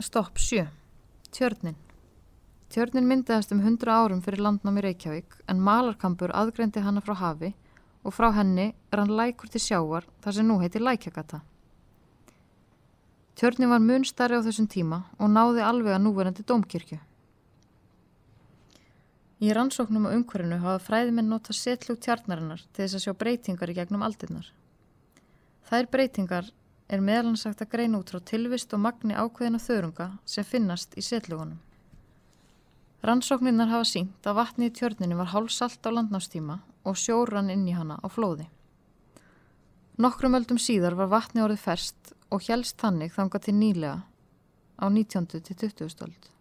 Stopp 7. Tjörnin. Tjörnin myndiðast um 100 árum fyrir landnámi Reykjavík en Malarkampur aðgreindi hana frá hafi og frá henni er hann lækur til sjávar þar sem nú heitir Lækjagata. Tjörnin var mun starri á þessum tíma og náði alveg að núverandi dómkirkju. Í rannsóknum á umhverfinu hafa fræðiminn nota setlug tjarnarinnar til þess að sjá breytingar í gegnum aldinnar. Þær breytingar er meðalansagt að greina út frá tilvist og magni ákveðina þörunga sem finnast í setlugunum. Rannsóknirnar hafa sínt að vatni í tjörninu var hálsalt á landnástíma og sjóran inn í hana á flóði. Nokkrum öldum síðar var vatni orðið ferst og helst þannig þanga til nýlega á 19. til 20. öld.